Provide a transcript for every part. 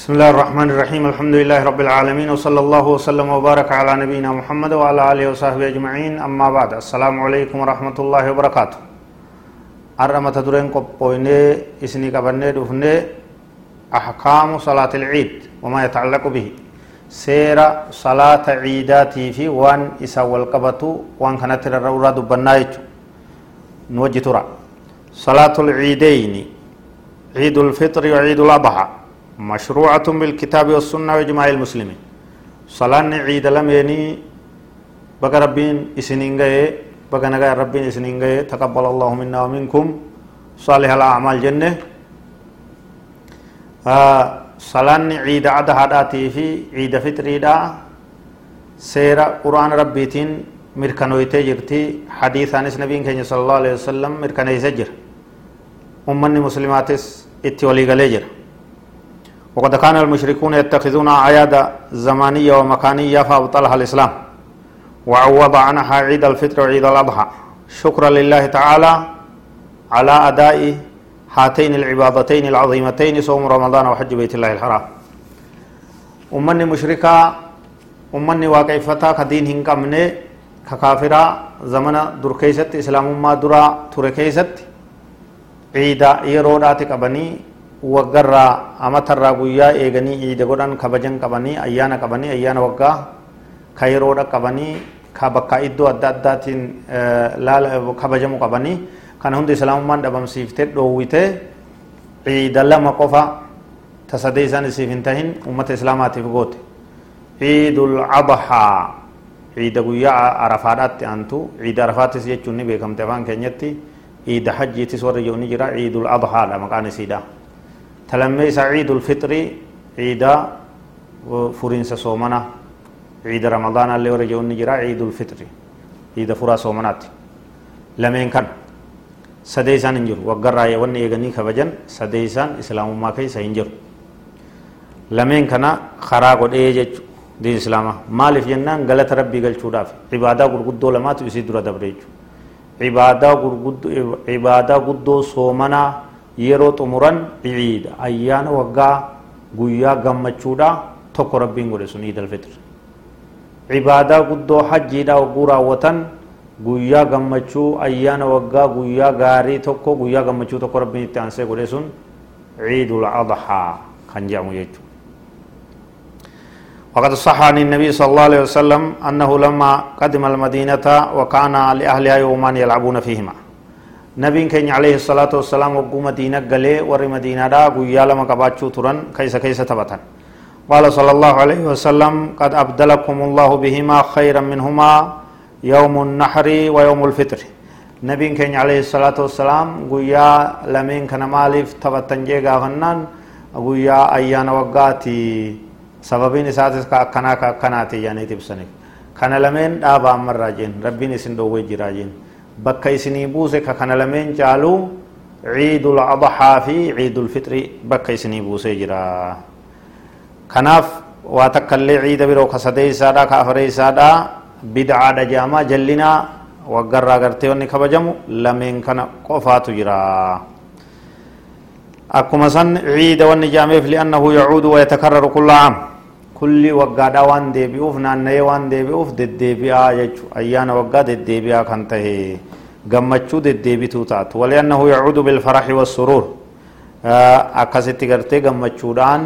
بسم الله الرحمن الرحيم الحمد لله رب العالمين وصلى الله وسلم وبارك على نبينا محمد وعلى آله وصحبه أجمعين أما بعد السلام عليكم ورحمة الله وبركاته أرمى تدرين قبويني إسني قبرني دفني أحكام صلاة العيد وما يتعلق به سير صلاة عيداتي في وان إسا والقبطو وان كانت الرورة دبنايج نوجه ترى صلاة العيدين عيد الفطر وعيد الأضحى مشروعة بالكتاب والسنة وإجماع المسلمين. صلاة عيد لميني بقى ربين إسنين غيه بقى نغاية ربين إسنين غيه تقبل الله منا ومنكم. صالح الأعمال جنة. آه صلاة عيد عدا هداتي في عيد فطري دا. سيرة قرآن ربيتين مركنويتي جرتي. حديث عن نبيين كان صلى الله عليه وسلم مركنويتي جر. أمني مسلماتس اتولي غليجر وقد كان المشركون يتخذون أعياد زمانية ومكانية فأبطلها الإسلام وعوض عنها عيد الفطر وعيد الأضحى. شكرا لله تعالى على أداء هاتين العبادتين العظيمتين صوم رمضان وحج بيت الله الحرام. أمني مشركة أمني واقعفتا كدين هنكمني ككافرة زمن در كيست إسلام ما درا تر كيست عيدا يرودات كبني waggarraa amatarraa guyyaa eeganii iida godhan kabajan qabanii ayyaana qabanii ayyaana waggaa ka yeroodha qabanii ka bakka iddoo adda addaatiin kabajamu qabanii kana hundi islaamummaan dhabamsiiftee dhoowwitee ciida lama qofa tasadee isaan isiif hin tahin ummata islaamaatiif goote ciidul adhaa ciida guyyaa arafaadhaatti aantu ciida arafaattis jechuun ni beekamte afaan keenyatti ciida hajjiitis warra jiru ni jira ciidul adhaadha maqaan isiidha تلميس عيد الفطر عيد فرنس صومنا عيد رمضان اللي ورجعون نجرا عيد الفطر. عيد فرا صومنات لمن كان؟ سديسان انجر. وقرا يوني يغني خبجن. سديسان إسلام ما كي سينجر. لمن كان؟ خرا قدي جچ دين إسلام. مالف جنان غلط ربي غلچوداف عبادة غرغدو لما تو يسي درا دبريچ عبادة غرغدو عبادة غدو صومنا yeroo xumuran ciida ayyaana waggaa guyyaa gammachuudha tokko rabbiin godhe sun iidal fitr cibaadaa guddoo hajjiidha wagguu raawwatan guyyaa gammachuu ayyaana waggaa guyyaa gaarii tokko guyyaa gammachuu tokko rabbiin itti aansee godhe sun ciidul adhaa kan jedhamu jechuudha وقد صح عن النبي صلى الله عليه وسلم أنه لما قدم المدينة وكان لأهلها يومان يلعبون فيهما نبين كين عليه الصلاة والسلام وقو مدينة قلي ور مدينة دا قويا لما قباتشو تران كيس كيس تبتن قال صلى الله عليه وسلم قد أبدلكم الله بهما خيرا منهما يوم النحر ويوم الفطر نبين كين عليه الصلاة والسلام قويا لمن كان مالف تبتن جيغا فنان قويا أيان وقاتي سببين إساتس كأكنا كأكناتي يعني تبسنك كان لمن دابا أمر راجين ربين سندوه جراجين bakka isinii buuse ka kana lameen caalu ciidul adhaa fi ciidul fixri bakka isinii buusee jira kanaaf waa takkaillee ciida biroo ka sadeeysaadha ka afareeysaadha bidcaadha jaamaa jallinaa waggarraa gartee wanni kabajamu lameen kana qofaatu jira akkuma san ciida wanni jaameef liannahu yacuudu wayatakarraru kulla caam kulli waggaadha waan deebi'uuf naanna'ee waan deebi'uuf deddeebi'aa jechu ayyaana waggaa deddeebi'aa kan tahe gammachuu deddeebituu taatu waliannahu yacuudu bilfaraxi wassuruur akkasitti gartee gammachuudhaan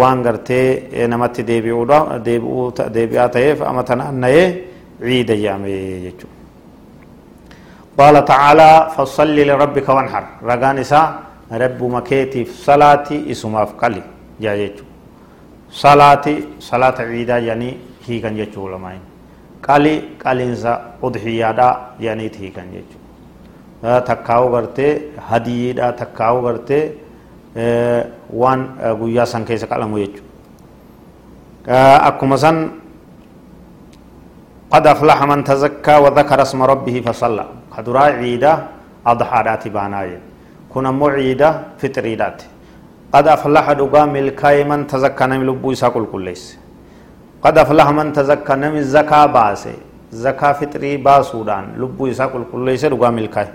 waan gartee namatti deebi'aa ta'eef amata naanna'ee ciida jedhame jechu قال تعالى فصل لربك وانحر رغان إسا رب مكيتي صلاتي اسماف قلي جا جيتشو صلاتي صلاة عيدا يعني هي كان جيتشو لماين قالي قالينسا udhiyaadha jedhaniiti hiikan jechuudha takkaa'uu gartee hadiyiidha takkaa'uu gartee waan guyyaa san keessa qalamu jechuudha akkuma san قد أفلح من تزكى وذكر اسم ربه فصلى قدرا عيدا أضحى داتي باناي كنا مو عيدا فطري داتي قد أفلح دقا ملكاي من تزكى نمي لبو يساقل كليس قد أفلح من تزكى نمي الزكاة باسي. زكاة فطري باسودان. لبو قل كل ليس رقا ملكا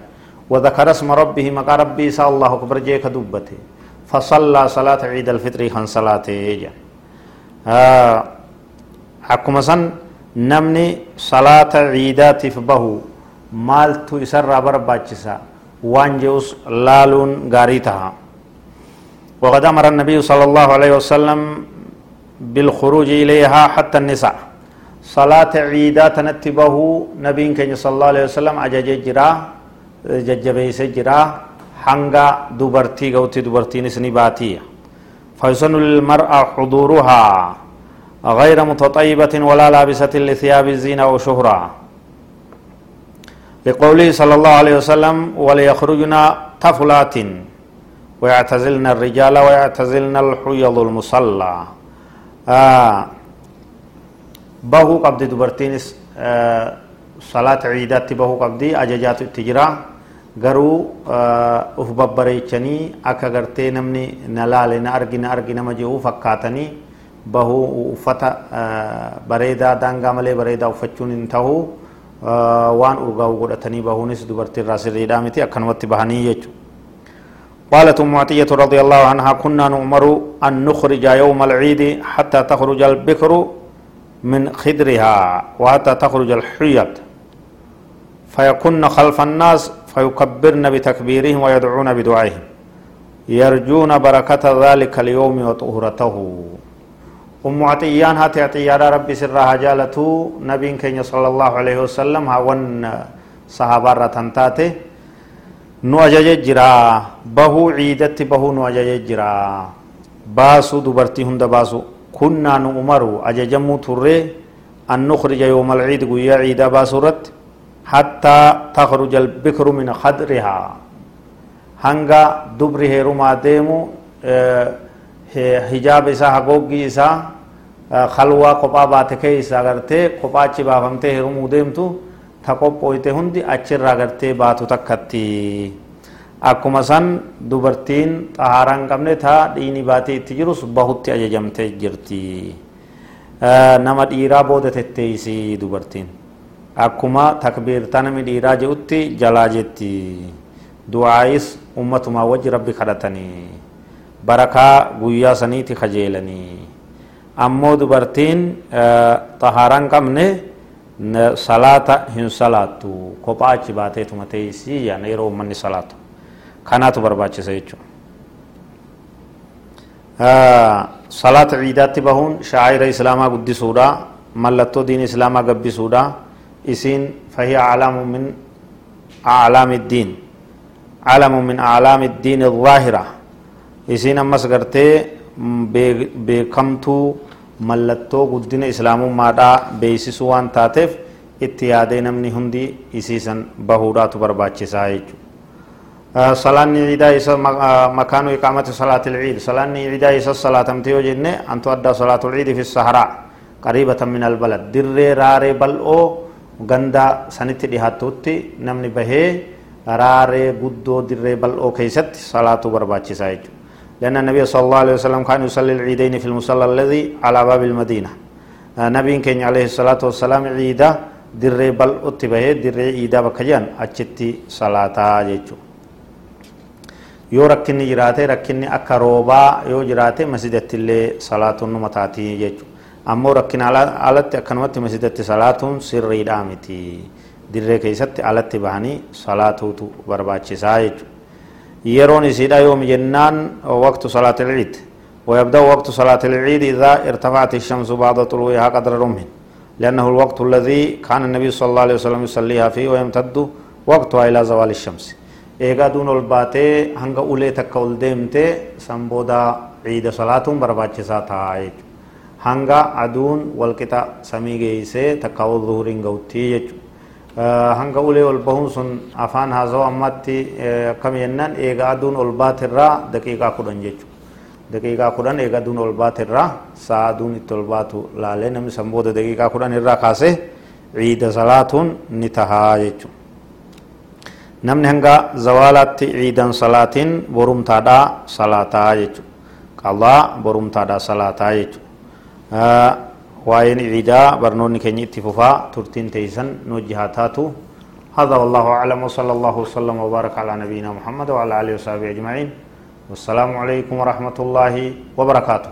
وذكر اسم ربه مقا ربي سا الله أكبر جيك دبته. فصلى صلاة عيد الفطر خان صلاة آه حكما سن نمني صلاة عيدات فبه مالتو يسر برباچسا وانجوس لالون غاريتها. وقد أمر النبي صلى الله عليه وسلم بالخروج إليها حتى النساء. صلاة عيدات نتبه نبي كان صلى الله عليه وسلم أجاج جرا ججبيس جرا حنغا دبرتي غوتي دبرتي نسني باتي. فيسن للمرأة حضورها غير متطيبة ولا لابسة لثياب الزينة وشهرة لقوله صلى الله عليه وسلم وليخرجنا طفلات. ويعتزلن الرجال ويعتزلن الحيض المصلى آه بهو قبض دبرتينس آه صلاة عيدات بهو قبضي أججات التجرى garuu uf babbareechanii akka gartee namni na laale na argi na argi nama jiru fakkaatanii bahuu uffata bareedaa daangaa malee bareedaa uffachuun hin ta'u waan urgaa'u godhatanii bahuunis dubartiirraa sirriidhaa miti akkanumatti bahanii jechuudha. قالت أم عطية رضي الله عنها كنا نؤمر أن نخرج يوم العيد حتى تخرج البكر من خدرها وحتى تخرج الحيض. فيكن خلف الناس فيكبرن بتكبيرهم ويدعون بدعائهم. يرجون بركة ذلك اليوم وطهرته. أم عطيان هاتي عطيان ربي سرها جالته نبي كين صلى الله عليه وسلم هون صحابة رتنتاته nu ajaje jira bahuu ciidatti bahuu nu ajaje jira baasuu dubartii hunda baasu kunnaa nu umaru ajajamuu turree an nukrija yooma alciidi guyyaa ciidaa baasuu irratti hattaa takruja albikru min khadrihaa hanga dubri heerumaa deemu hijaaba isaa hagoogii isaa kalwaa kophaa baate keeysa agartee kophaa achi baafamtee heerumuu deemtu ta qophooyte hundi achirraa gartee baatu takkatti. Akkuma san dubartiin xahaaraa hin qabne taa dhiini baatee itti jirus bahutti ajajamtee jirti. Nama dhiiraa booda tetteeysi dubartiin. Akkuma takbiirtaa namni dhiiraa jedhutti jalaa jetti. Du'aayis ummatumaa wajji rabbi kadhatanii barakaa guyyaa saniiti kajeelanii ammoo dubartiin xahaaraa hin qabne salaata hin salaattu kophaa achi baateetuma teessii yaana yeroo ummanni salaatu kanaatu barbaachisa jechuudha. salaata ciidaatti bahuun shaa'ira islaamaa guddisuudha mallattoo diin islaamaa gabbisuudha isiin fahiya calaamu min aclaami iddiin calamu min aclaami iddiin الظaahira isiin ammas gartee beekamtuu mallattoo guddina islaamummaadhaa beeksisuu waan taateef itti yaadee namni hundi isiisan bahuudhaatu barbaachisaa jechuudha. salaanni ciidaa isa makaanu iqaamati salaatil ciid salaanni ciidaa isa salaatamte yoo jenne antu addaa salaatul ciidi fi saharaa qariibatan min albalad dirree raaree bal'oo ganda sanitti dhihaattutti namni bahee raaree guddoo dirree bal'oo keessatti salaatuu barbaachisaa jechuudha. لأن النبي صلى الله عليه وسلم كان يصلي العيدين في المصلى الذي على باب المدينة نبي كان عليه الصلاة والسلام عيدا dirree bal'otti bahee dirree iidaa bakka jiran achitti salaataa jechuudha yoo rakkinni jiraate rakkinni akka roobaa yoo jiraate masjidatti illee salaatuun numa taatii jechuudha ammoo rakkina alatti akkanumatti masjidatti salaatuun sirriidhaa miti dirree keessatti alatti bahanii salaatuutu barbaachisaa jechuudha يرون يسيدا يوم جنان وقت صلاة العيد ويبدأ وقت صلاة العيد إذا ارتفعت الشمس بعد طلوعها قدر رمح لأنه الوقت الذي كان النبي صلى الله عليه وسلم يصليها فيه ويمتد وقتها إلى زوال الشمس إيغا دون الباتي هنگا أولي تكا ديمتي سنبودا عيد صلاة برباچسا تايج هنگا عدون والكتا سميغيسي تكا الظهورين غوتي يجو hanga ulee ol bahuun sun afaan haasawaa ammatti akkam jennaan eega aduun ol baatirraa daqiiqaa kudhan jechuudha. daqiiqaa kudhan eega aduun ol baatirraa sa'a aduun itti ol baatu laalee namni san daqiiqaa kudhan irraa kaasee ciida salaatuun ni tahaa jechuudha. namni hanga zawaalaatti ciidan salaatiin borumtaadhaa salaataa jechuudha. qalaa borumtaadhaa salaataa jechuudha. وين عيدا برنوني كني اتفوفا ترتين تيسن نوجها تاتو هذا والله أعلم وصلى الله وسلم وبارك على نبينا محمد وعلى آله وصحبه أجمعين والسلام عليكم ورحمة الله وبركاته